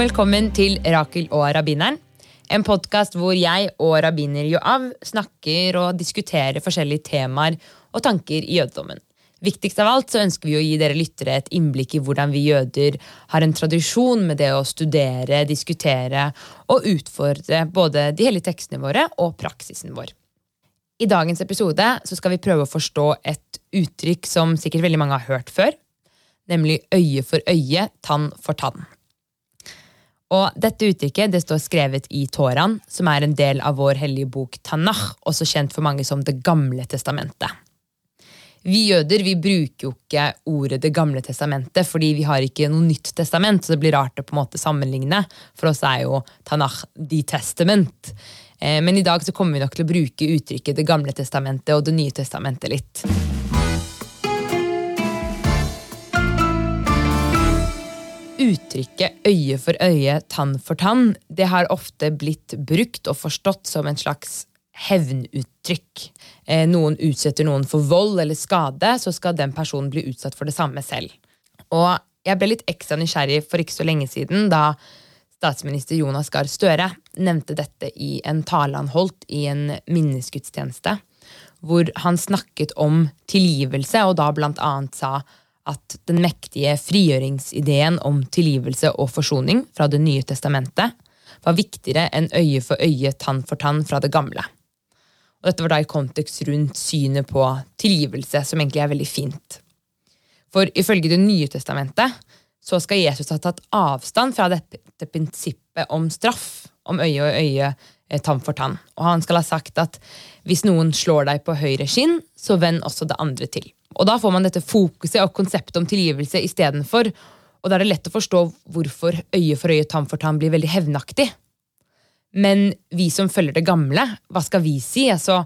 Velkommen til Rakel og rabbineren. En podkast hvor jeg og rabbiner Joav snakker og diskuterer forskjellige temaer og tanker i jødedommen. Viktigst av alt så ønsker vi å gi dere lyttere et innblikk i hvordan vi jøder har en tradisjon med det å studere, diskutere og utfordre både de hellige tekstene våre og praksisen vår. I dagens episode så skal vi prøve å forstå et uttrykk som sikkert veldig mange har hørt før, nemlig øye for øye, tann for tann. Og Dette uttrykket det står skrevet i Toraen, som er en del av vår hellige bok Tanach, også kjent for mange som Det gamle testamentet. Vi jøder vi bruker jo ikke ordet Det gamle testamentet, fordi vi har ikke noe nytt testament, så det blir rart å på en måte sammenligne. For oss er jo Tanach the testament. Eh, men i dag så kommer vi nok til å bruke uttrykket Det gamle testamentet og Det nye testamentet litt. Uttrykket øye for øye, tann for tann det har ofte blitt brukt og forstått som en slags hevnuttrykk. Eh, noen utsetter noen for vold eller skade, så skal den personen bli utsatt for det samme selv. Og jeg ble litt ekstra nysgjerrig for ikke så lenge siden da statsminister Jonas Gahr Støre nevnte dette i en tale han holdt i en minnesgudstjeneste, hvor han snakket om tilgivelse, og da blant annet sa at den mektige frigjøringsideen om tilgivelse og forsoning fra Det nye testamentet var viktigere enn øye for øye, tann for tann fra det gamle. Og dette var da i kontekst rundt synet på tilgivelse, som egentlig er veldig fint. For ifølge Det nye testamentet så skal Jesus ha tatt avstand fra dette, prinsippet om straff, om øye og øye, eh, tann for tann. Og han skal ha sagt at hvis noen slår deg på høyre skinn, så vend også det andre til. Og da får man dette fokuset og konseptet om tilgivelse istedenfor. Og da er det lett å forstå hvorfor øye for øye, tann for tann blir veldig hevnaktig. Men vi som følger det gamle, hva skal vi si? Altså,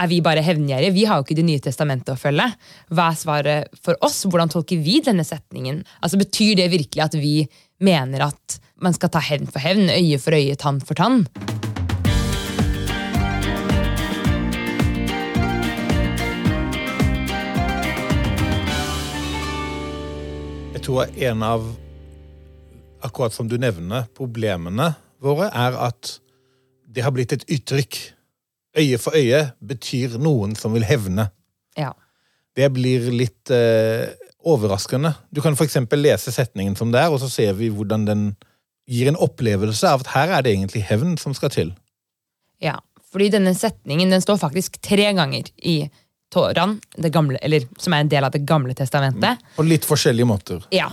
er vi bare hevngjerrige? Vi har jo ikke Det nye testamentet å følge. Hva er svaret for oss? Hvordan tolker vi denne setningen? Altså, Betyr det virkelig at vi mener at man skal ta hevn for hevn, øye for øye, tann for tann? Tror en av, akkurat som du nevner, problemene våre, er at det har blitt et uttrykk. Øye for øye betyr noen som vil hevne. Ja. Det blir litt eh, overraskende. Du kan f.eks. lese setningen som det er, og så ser vi hvordan den gir en opplevelse av at her er det egentlig hevn som skal til. Ja, fordi denne setningen den står faktisk tre ganger i Toran, gamle, eller, som er en del av Det gamle testamentet. På litt forskjellige måter. Ja,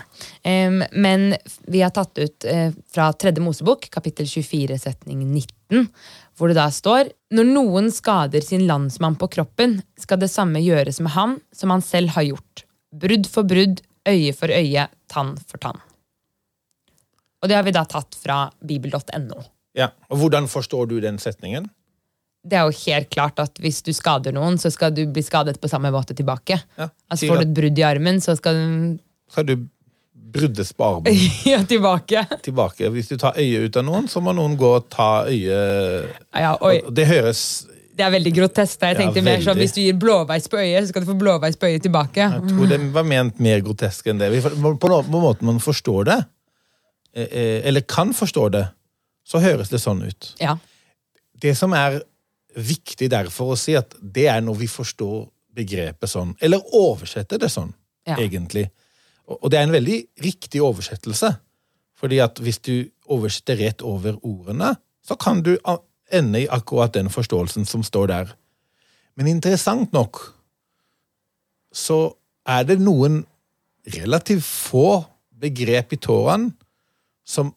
um, Men vi har tatt ut uh, fra Tredje Mosebok, kapittel 24, setning 19, hvor det da står Når noen skader sin landsmann på kroppen, skal det samme gjøres med ham som han selv har gjort. Brudd for brudd, øye for øye, tann for tann. Og det har vi da tatt fra bibel.no. Ja, og Hvordan forstår du den setningen? Det er jo helt klart at hvis du skader noen, så skal du bli skadet på samme måte tilbake. Ja, altså Får du et brudd i armen, så skal du Skal du bruddes på armen. ja, tilbake. tilbake. Hvis du tar øyet ut av noen, så må noen gå og ta øyet ja, Det høres det er veldig grotesk. Jeg tenkte ja, mer sånn, Hvis du gir blåveis på øyet, så skal du få blåveis på øyet tilbake. Jeg tror det var ment mer grotesk enn det. På en måte man forstår det, eh, eh, eller kan forstå det, så høres det sånn ut. Ja. Det som er viktig derfor å si at det er når vi forstår begrepet sånn, eller oversetter det sånn, ja. egentlig. Og det er en veldig riktig oversettelse. Fordi at hvis du oversetter rett over ordene, så kan du ende i akkurat den forståelsen som står der. Men interessant nok så er det noen relativt få begrep i Toraen som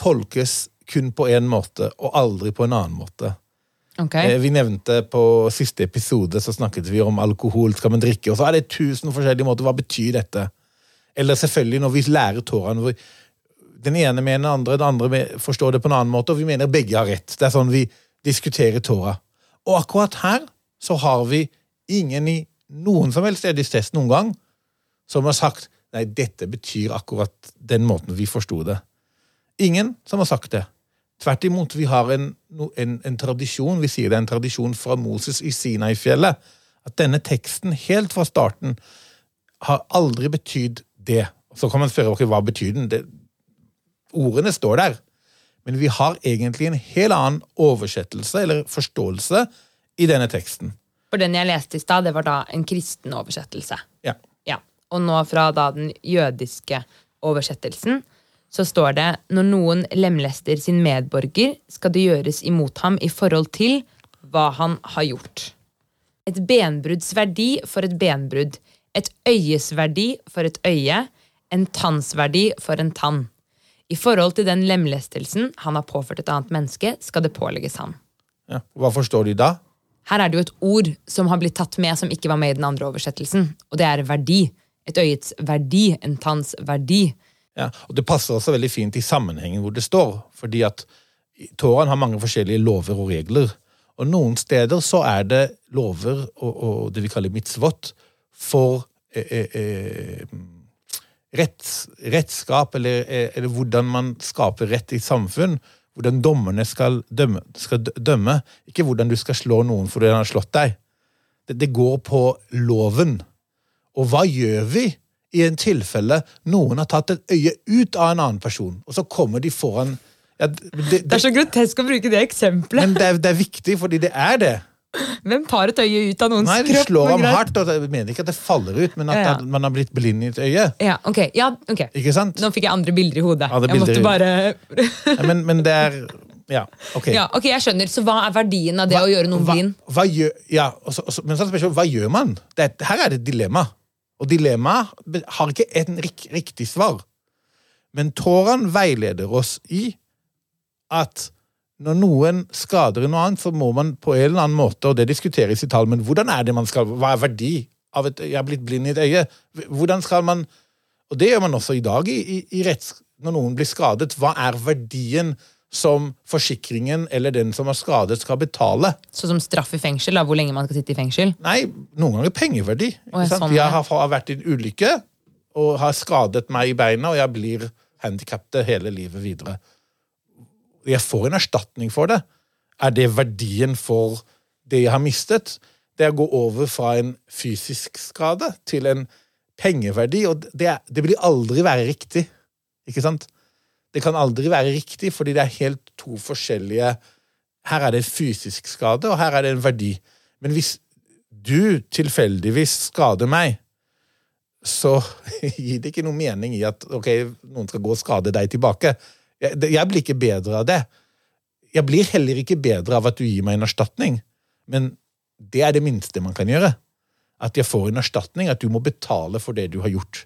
tolkes kun på én måte, og aldri på en annen måte. Okay. Eh, vi nevnte på siste episode så snakket vi om alkohol, skal man drikke, og så er det tusen forskjellige måter. Hva betyr dette? Eller selvfølgelig når vi lærer tårene Den ene mener den andre, den andre forstår det på en annen måte, og vi mener begge har rett. Det er sånn vi diskuterer Tora. Og akkurat her så har vi ingen i noen som helst etisk test noen gang som har sagt nei, dette betyr akkurat den måten vi forsto det. Ingen som har sagt det. Tvert imot, vi har en, en, en, tradisjon, vi sier det er en tradisjon fra Moses i Sinai-fjellet, at denne teksten helt fra starten har aldri betydd det. Så kan man spørre hva betyr den. Det, Ordene står der. Men vi har egentlig en helt annen oversettelse eller forståelse i denne teksten. For den jeg leste i stad, det var da en kristen oversettelse. Ja. Ja. Og nå fra da den jødiske oversettelsen så står det når noen lemlester sin medborger, skal det gjøres imot ham i forhold til hva han har gjort. Et benbrudds verdi for et benbrudd. Et øyes verdi for et øye. En tannsverdi for en tann. I forhold til den lemlestelsen han har påført et annet menneske, skal det pålegges ham. ja. Hva forstår de da? Her er det jo et ord som har blitt tatt med, som ikke var med i den andre oversettelsen. Og det er verdi. Et øyets verdi. En tanns verdi. Ja, og Det passer også veldig fint i sammenhengen hvor det står. fordi at Toraen har mange forskjellige lover og regler. Og noen steder så er det lover og, og det vi kaller mitzvot for eh, eh, eh, retts, rettskap, eller, eh, eller hvordan man skaper rett i samfunn. Hvordan dommerne skal dømme, skal dømme. Ikke hvordan du skal slå noen fordi han har slått deg. Det, det går på loven. Og hva gjør vi i en tilfelle noen har tatt et øye ut av en annen person, og så kommer de foran ja, det, det, Det er så grotesk å bruke det eksempelet. Men det er, det er viktig, fordi det er det. Hvem tar et øye ut av noens Nei, De kropp? slår ham hardt, og jeg mener ikke at det faller ut, men at Ja, man har blitt blind i et øye. Ja, ok. Ja, okay. Ikke sant? Nå fikk jeg andre bilder i hodet. Andre jeg bilder måtte bare... Ja, Men, men det er Ja, ok. Ja, ok, jeg skjønner. Så hva er verdien av det å gjøre noen blind? hva gjør, ja, også, også, men så spørsmålet, hva gjør man? Det, er- her er det et dilemma. Og dilemmaet har ikke en rik, riktig svar. Men tårene veileder oss i at når noen skader noe annet, så må man på en eller annen måte, og det diskuteres i tall, men hvordan er det man skal, hva er verdi av et jeg er blitt blind i et øye? Hvordan skal man, og det gjør man også i dag i, i, i retts, når noen blir skadet, hva er verdien som forsikringen eller den som er skadet skal betale? Så som straff i fengsel, da, hvor lenge man skal sitte i fengsel. Nei, noen ganger pengeverdi. Ikke sant? sånn, jeg har, har vært i en ulykke og har skadet meg i beina, og jeg blir handikappet hele livet videre. Jeg får en erstatning for det. Er det verdien for det jeg har mistet? Det å gå over fra en fysisk skade til en pengeverdi, og det, det blir aldri være riktig. Ikke sant? Det kan aldri være riktig, fordi det er helt to forskjellige Her er det en fysisk skade, og her er det en verdi. Men hvis du tilfeldigvis skader meg, så gir det ikke noe mening i at ok, noen skal gå og skade deg tilbake. Jeg, jeg blir ikke bedre av det. Jeg blir heller ikke bedre av at du gir meg en erstatning. Men det er det minste man kan gjøre. At jeg får en erstatning, at du må betale for det du har gjort.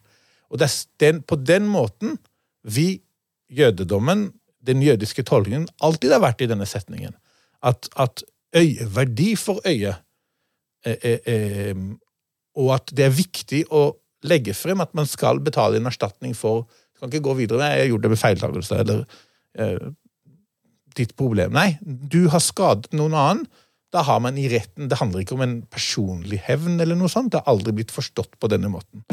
Og den, på den måten vi, jødedommen, den jødiske tolkningen, alltid har vært i denne setningen. At, at øye, verdi for øye eh, eh, eh, og at det er viktig å legge frem at man skal betale en erstatning for Du kan ikke gå videre med 'jeg gjort det med feiltagelse' eller eh, 'ditt problem'. Nei, du har skadet noen annen. Da har man i retten Det handler ikke om en personlig hevn eller noe sånt. Det har aldri blitt forstått på denne måten.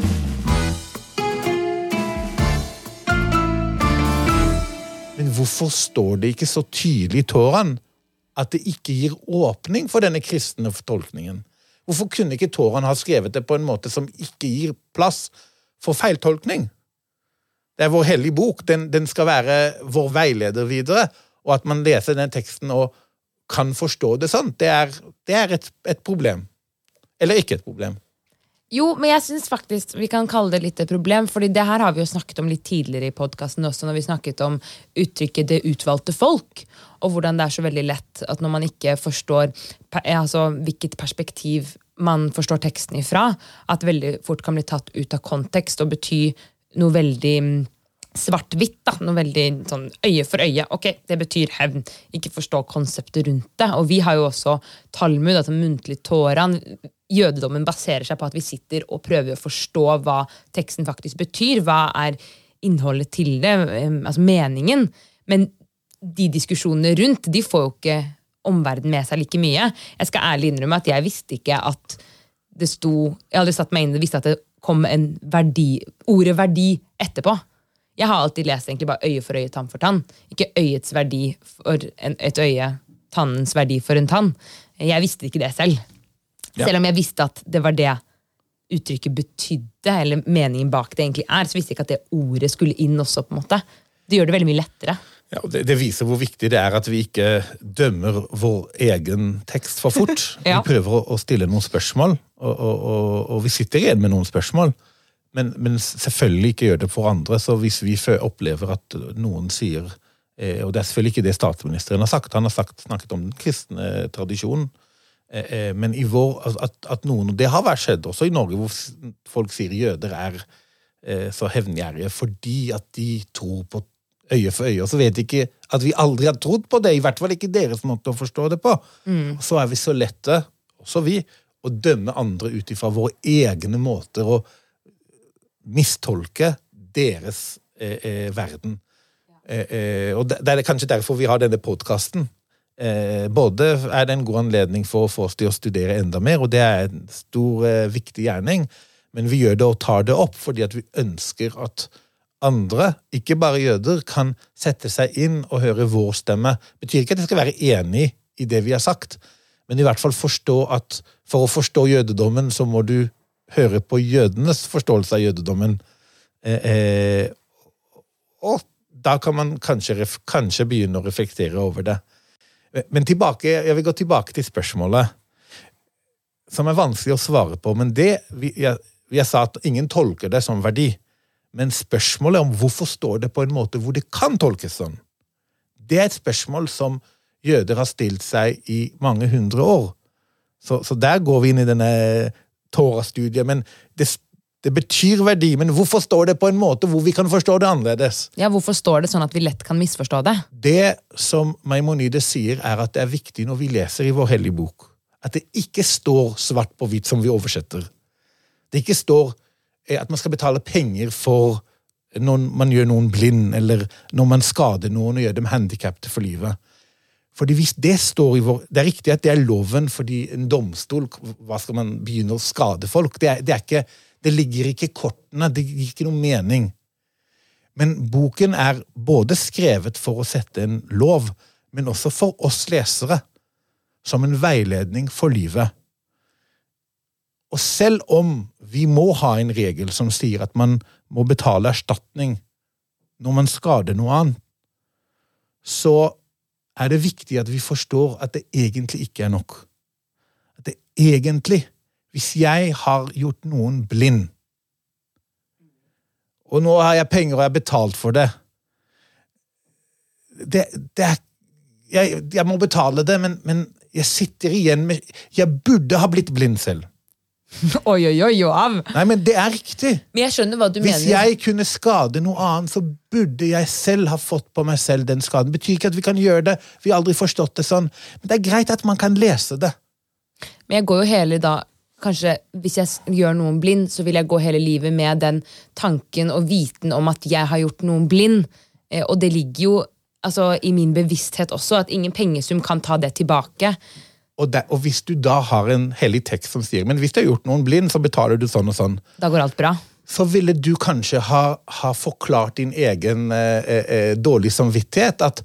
Hvorfor står det ikke så tydelig i Toraen at det ikke gir åpning for denne kristne fortolkningen? Hvorfor kunne ikke Toraen ha skrevet det på en måte som ikke gir plass for feiltolkning? Det er vår hellige bok. Den, den skal være vår veileder videre. Og at man leser den teksten og kan forstå det sånn, det er, det er et, et problem. Eller ikke et problem. Jo, men jeg synes faktisk vi kan kalle det litt et problem, fordi det her har vi jo snakket om litt tidligere i podkasten også, når vi snakket om uttrykket 'det utvalgte folk', og hvordan det er så veldig lett at når man ikke forstår altså, hvilket perspektiv man forstår teksten ifra, at veldig fort kan bli tatt ut av kontekst og bety noe veldig mm, svart-hvitt. Noe veldig sånn øye for øye. Ok, det betyr hevn. Ikke forstå konseptet rundt det. Og vi har jo også Talmud, altså muntlig Toran. Jødedommen baserer seg på at vi sitter og prøver å forstå hva teksten faktisk betyr. Hva er innholdet til det, altså meningen. Men de diskusjonene rundt de får jo ikke omverdenen med seg like mye. Jeg skal ærlig innrømme at jeg visste ikke at det sto Jeg hadde satt meg inn og visste at det kom en verdi, ordet verdi etterpå. Jeg har alltid lest egentlig bare øye for øye, tann for tann. Ikke øyets verdi for en, et øye, tannens verdi for en tann. Jeg visste ikke det selv. Ja. Selv om jeg visste at det var det uttrykket betydde, eller meningen bak det egentlig er, så visste jeg ikke at det ordet skulle inn også. på en måte. Det gjør det veldig mye lettere. Ja, det, det viser hvor viktig det er at vi ikke dømmer vår egen tekst for fort. Ja. Vi prøver å, å stille noen spørsmål, og, og, og, og vi sitter igjen med noen spørsmål. Men, men selvfølgelig ikke gjør det for andre. Så hvis vi opplever at noen sier eh, Og det er selvfølgelig ikke det statsministeren har sagt, han har sagt, snakket om den kristne tradisjonen. Eh, eh, men i vår, at, at noen, og det har vært skjedd også i Norge, hvor folk sier jøder er så hevngjerrige fordi at de tror på øye for øye, og så vet de ikke at vi aldri har trodd på det, i hvert fall ikke deres måte å forstå det på. Så er vi så lette, også vi, å dømme andre ut ifra våre egne måter å mistolke deres eh, eh, verden. Eh, eh, og det, er kanskje derfor vi har denne podkasten. Eh, både er det en god anledning for å få oss til å studere enda mer, og det er en stor, eh, viktig gjerning, men vi gjør det og tar det opp fordi at vi ønsker at andre, ikke bare jøder, kan sette seg inn og høre vår stemme. Det betyr ikke at de skal være enig i det vi har sagt, men i hvert fall forstå at for å forstå jødedommen, så må du høre på jødenes forståelse av jødedommen. Eh, eh, og da kan man kanskje, kanskje begynne å reflektere over det. Men tilbake, jeg vil gå tilbake til spørsmålet, som er vanskelig å svare på. Men det, jeg, jeg sa at ingen tolker det som verdi. Men spørsmålet om hvorfor står det på en måte hvor det kan tolkes sånn, det er et spørsmål som jøder har stilt seg i mange hundre år. Så, så der går vi inn i denne Torah-studiet. Men det, det betyr verdi. Men hvorfor står det på en måte hvor vi kan forstå det annerledes? Ja, Hvorfor står det sånn at vi lett kan misforstå det? Det som Maimonides sier, er at det er viktig når vi leser i vår hellige bok, at det ikke står svart på hvitt som vi oversetter. Det ikke står eh, at man skal betale penger for når man gjør noen blind, eller når man skader noen og gjør dem handikappede for livet. Fordi hvis det står i vår, Det er riktig at det er loven fordi en domstol Hva skal man begynne å skade folk? Det, er, det, er ikke, det ligger ikke i kortene. Det gir ikke noe mening. Men boken er både skrevet for å sette en lov, men også for oss lesere. Som en veiledning for livet. Og selv om vi må ha en regel som sier at man må betale erstatning når man skader noe annet, så er det viktig at vi forstår at det egentlig ikke er nok. At det egentlig, hvis jeg har gjort noen blind, og nå har jeg penger og jeg har betalt for det Det, det er jeg, jeg må betale det, men, men jeg sitter igjen med Jeg burde ha blitt blind selv. Oi, oi, oi, Joav! Nei, men det er riktig. Men jeg skjønner hva du Hvis mener. jeg kunne skade noe annet, så burde jeg selv ha fått på meg selv den skaden. Det betyr ikke at vi kan gjøre det. Vi har aldri forstått det sånn. Men det er greit at man kan lese det. Men jeg går jo hele da Kanskje hvis jeg gjør noen blind, så vil jeg gå hele livet med den tanken og viten om at jeg har gjort noen blind. Eh, og det ligger jo altså, i min bevissthet også, at ingen pengesum kan ta det tilbake. Og, det, og hvis du da har en hellig tekst som sier men hvis du har gjort noen blind, så betaler du sånn og sånn, Da går alt bra. så ville du kanskje ha, ha forklart din egen eh, eh, eh, dårlig samvittighet at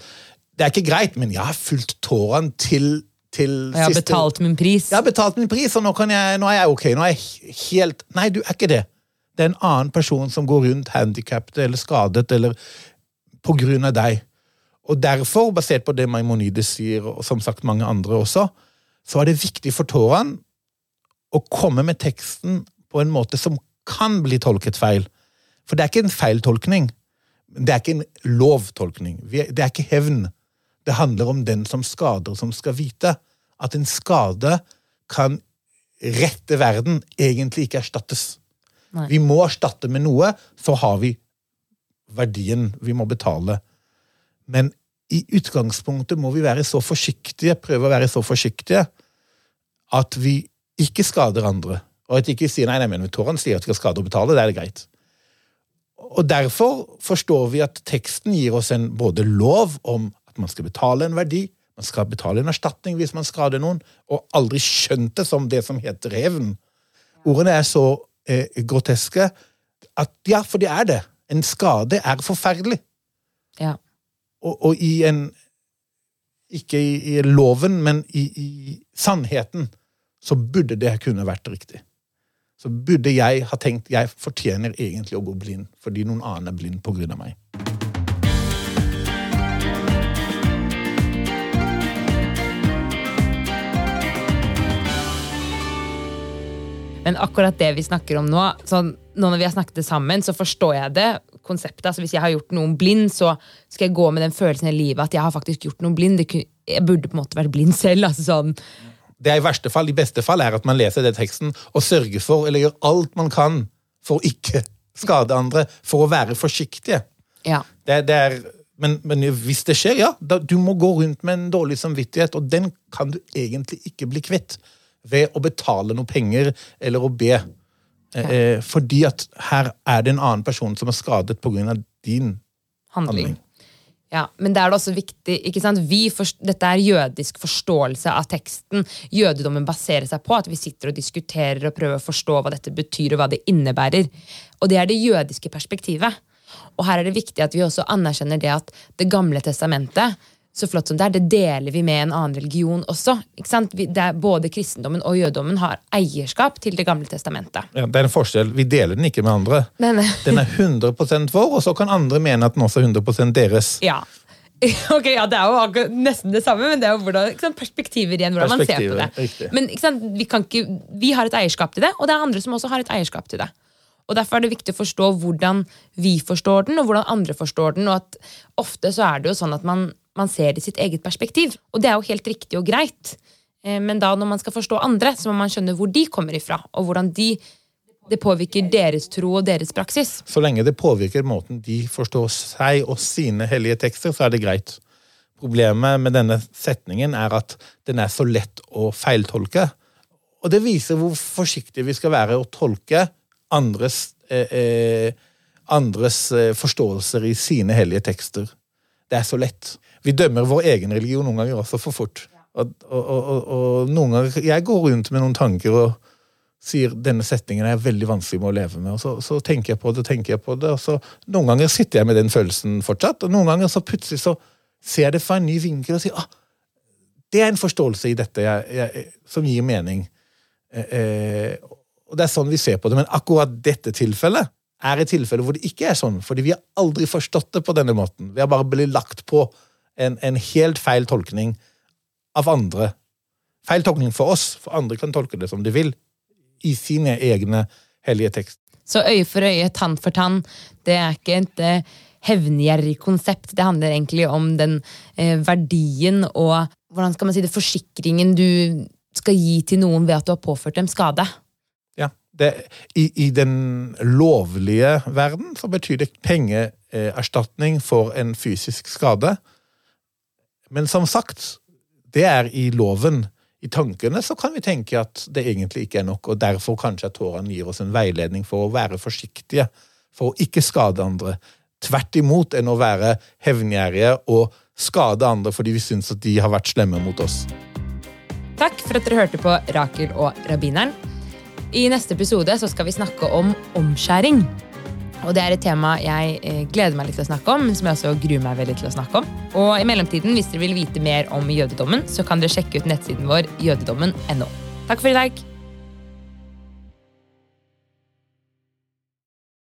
det er ikke greit, men jeg har fulgt tårene til, til jeg har betalt min pris. Jeg har betalt min pris, og nå, kan jeg, nå er jeg ok. Nå er jeg helt Nei, du er ikke det. Det er en annen person som går rundt handikappet eller skadet eller på grunn av deg. Og derfor, basert på det Maimonides sier, og som sagt mange andre også, så er det viktig for Toraen å komme med teksten på en måte som kan bli tolket feil. For det er ikke en feiltolkning. Det er ikke en lovtolkning. Det er ikke hevn. Det handler om den som skader, som skal vite at en skade kan rette verden egentlig ikke erstattes. Nei. Vi må erstatte med noe, så har vi verdien vi må betale. Men i utgangspunktet må vi være så forsiktige, prøve å være så forsiktige, at vi ikke skader andre. Og at vi ikke sier nei, nei, men Toran sier at vi skal skade og betale, det er det greit. Og derfor forstår vi at teksten gir oss en både lov om at man skal betale en verdi, man skal betale en erstatning hvis man skader noen, og aldri skjønt det som det som heter hevn. Ordene er så eh, groteske at ja, for det er det. En skade er forferdelig. Ja. Og, og i en Ikke i, i loven, men i, i sannheten, så burde det kunne vært riktig. Så burde jeg ha tenkt jeg fortjener egentlig å gå blind fordi noen annen er blind av meg. Men akkurat det vi snakker om nå, så nå når vi har snakket det sammen, så forstår jeg det. konseptet. Altså Hvis jeg har gjort noen blind, så skal jeg gå med den følelsen i livet at jeg har faktisk gjort noen blind. Jeg burde på en måte vært blind selv. altså sånn. Det er i verste fall, i beste fall er at man leser den teksten og sørger for, eller gjør alt man kan for å ikke skade andre, for å være forsiktige. Ja. Det, det er, men, men, hvis det skjer, ja, da, du må gå rundt med en dårlig samvittighet, og den kan du egentlig ikke bli kvitt ved å betale noe penger eller å be. Ja. Eh, fordi at her er det en annen person som er skadet pga. din handling. handling. Ja, Men det er det også viktig ikke sant? Forst, dette er jødisk forståelse av teksten. Jødedommen baserer seg på at vi sitter og diskuterer og prøver å forstå hva dette betyr og hva det innebærer. Og det er det jødiske perspektivet. Og her er det viktig at vi også anerkjenner det at Det gamle testamentet så flott som det er, det deler vi med en annen religion også. ikke sant? Både kristendommen og jødedommen har eierskap til Det gamle testamentet. Ja, det er en forskjell. Vi deler den ikke med andre. Men, den er 100 vår, og så kan andre mene at den også er 100% deres. Ja. Ok, ja, Det er jo nesten det samme, men det er jo hvordan, sant, perspektiver igjen. hvordan man ser på det. Riktig. Men sant, vi, ikke, vi har et eierskap til det, og det er andre som også har et eierskap til det. Og Derfor er det viktig å forstå hvordan vi forstår den, og hvordan andre forstår den. og at Ofte så er det jo sånn at man man ser det i sitt eget perspektiv. Og det er jo helt riktig og greit. Eh, men da når man skal forstå andre, så må man skjønne hvor de kommer ifra, og hvordan de, det påvirker deres tro og deres praksis. Så lenge det påvirker måten de forstår seg og sine hellige tekster, så er det greit. Problemet med denne setningen er at den er så lett å feiltolke. Og det viser hvor forsiktige vi skal være å tolke andres, eh, eh, andres eh, forståelser i sine hellige tekster. Det er så lett vi dømmer vår egen religion noen ganger også for fort. Og, og, og, og, noen ganger, Jeg går rundt med noen tanker og sier denne setningen er veldig vanskelig med å leve med. og Så, så tenker jeg på det, tenker jeg på det, og så Noen ganger sitter jeg med den følelsen fortsatt, og noen ganger så plutselig så ser jeg det fra en ny vinkel og sier ah, det er en forståelse i dette jeg, jeg, som gir mening. Eh, eh, og Det er sånn vi ser på det. Men akkurat dette tilfellet er et tilfelle hvor det ikke er sånn. Fordi vi har aldri forstått det på denne måten. Vi har bare blitt lagt på en, en helt feil tolkning av andre. Feil tolkning for oss, for andre kan tolke det som de vil, i sine egne hellige tekst. Så øye for øye, tann for tann, det er ikke et eh, hevngjerrig konsept. Det handler egentlig om den eh, verdien og hvordan skal man si det, forsikringen du skal gi til noen ved at du har påført dem skade. Det, i, i, den lovlige verden så betyr det pengeerstatning for en fysisk skade. Men som sagt, det er i loven. I tankene så kan vi tenke at det egentlig ikke er nok, og derfor kanskje at Toran gir oss en veiledning for å være forsiktige, for å ikke skade andre. Tvert imot enn å være hevngjerrige og skade andre fordi vi syns at de har vært slemme mot oss. Takk for at dere hørte på Rakel og rabbineren. I neste episode så skal vi snakke om omskjæring. Og det er et tema jeg eh, gleder meg litt til å snakke om, men som jeg også gruer meg veldig til å snakke om. Og i mellomtiden, hvis dere vil vite mer om jødedommen, så kan dere sjekke ut nettsiden vår jødedommen.no. Takk for i dag.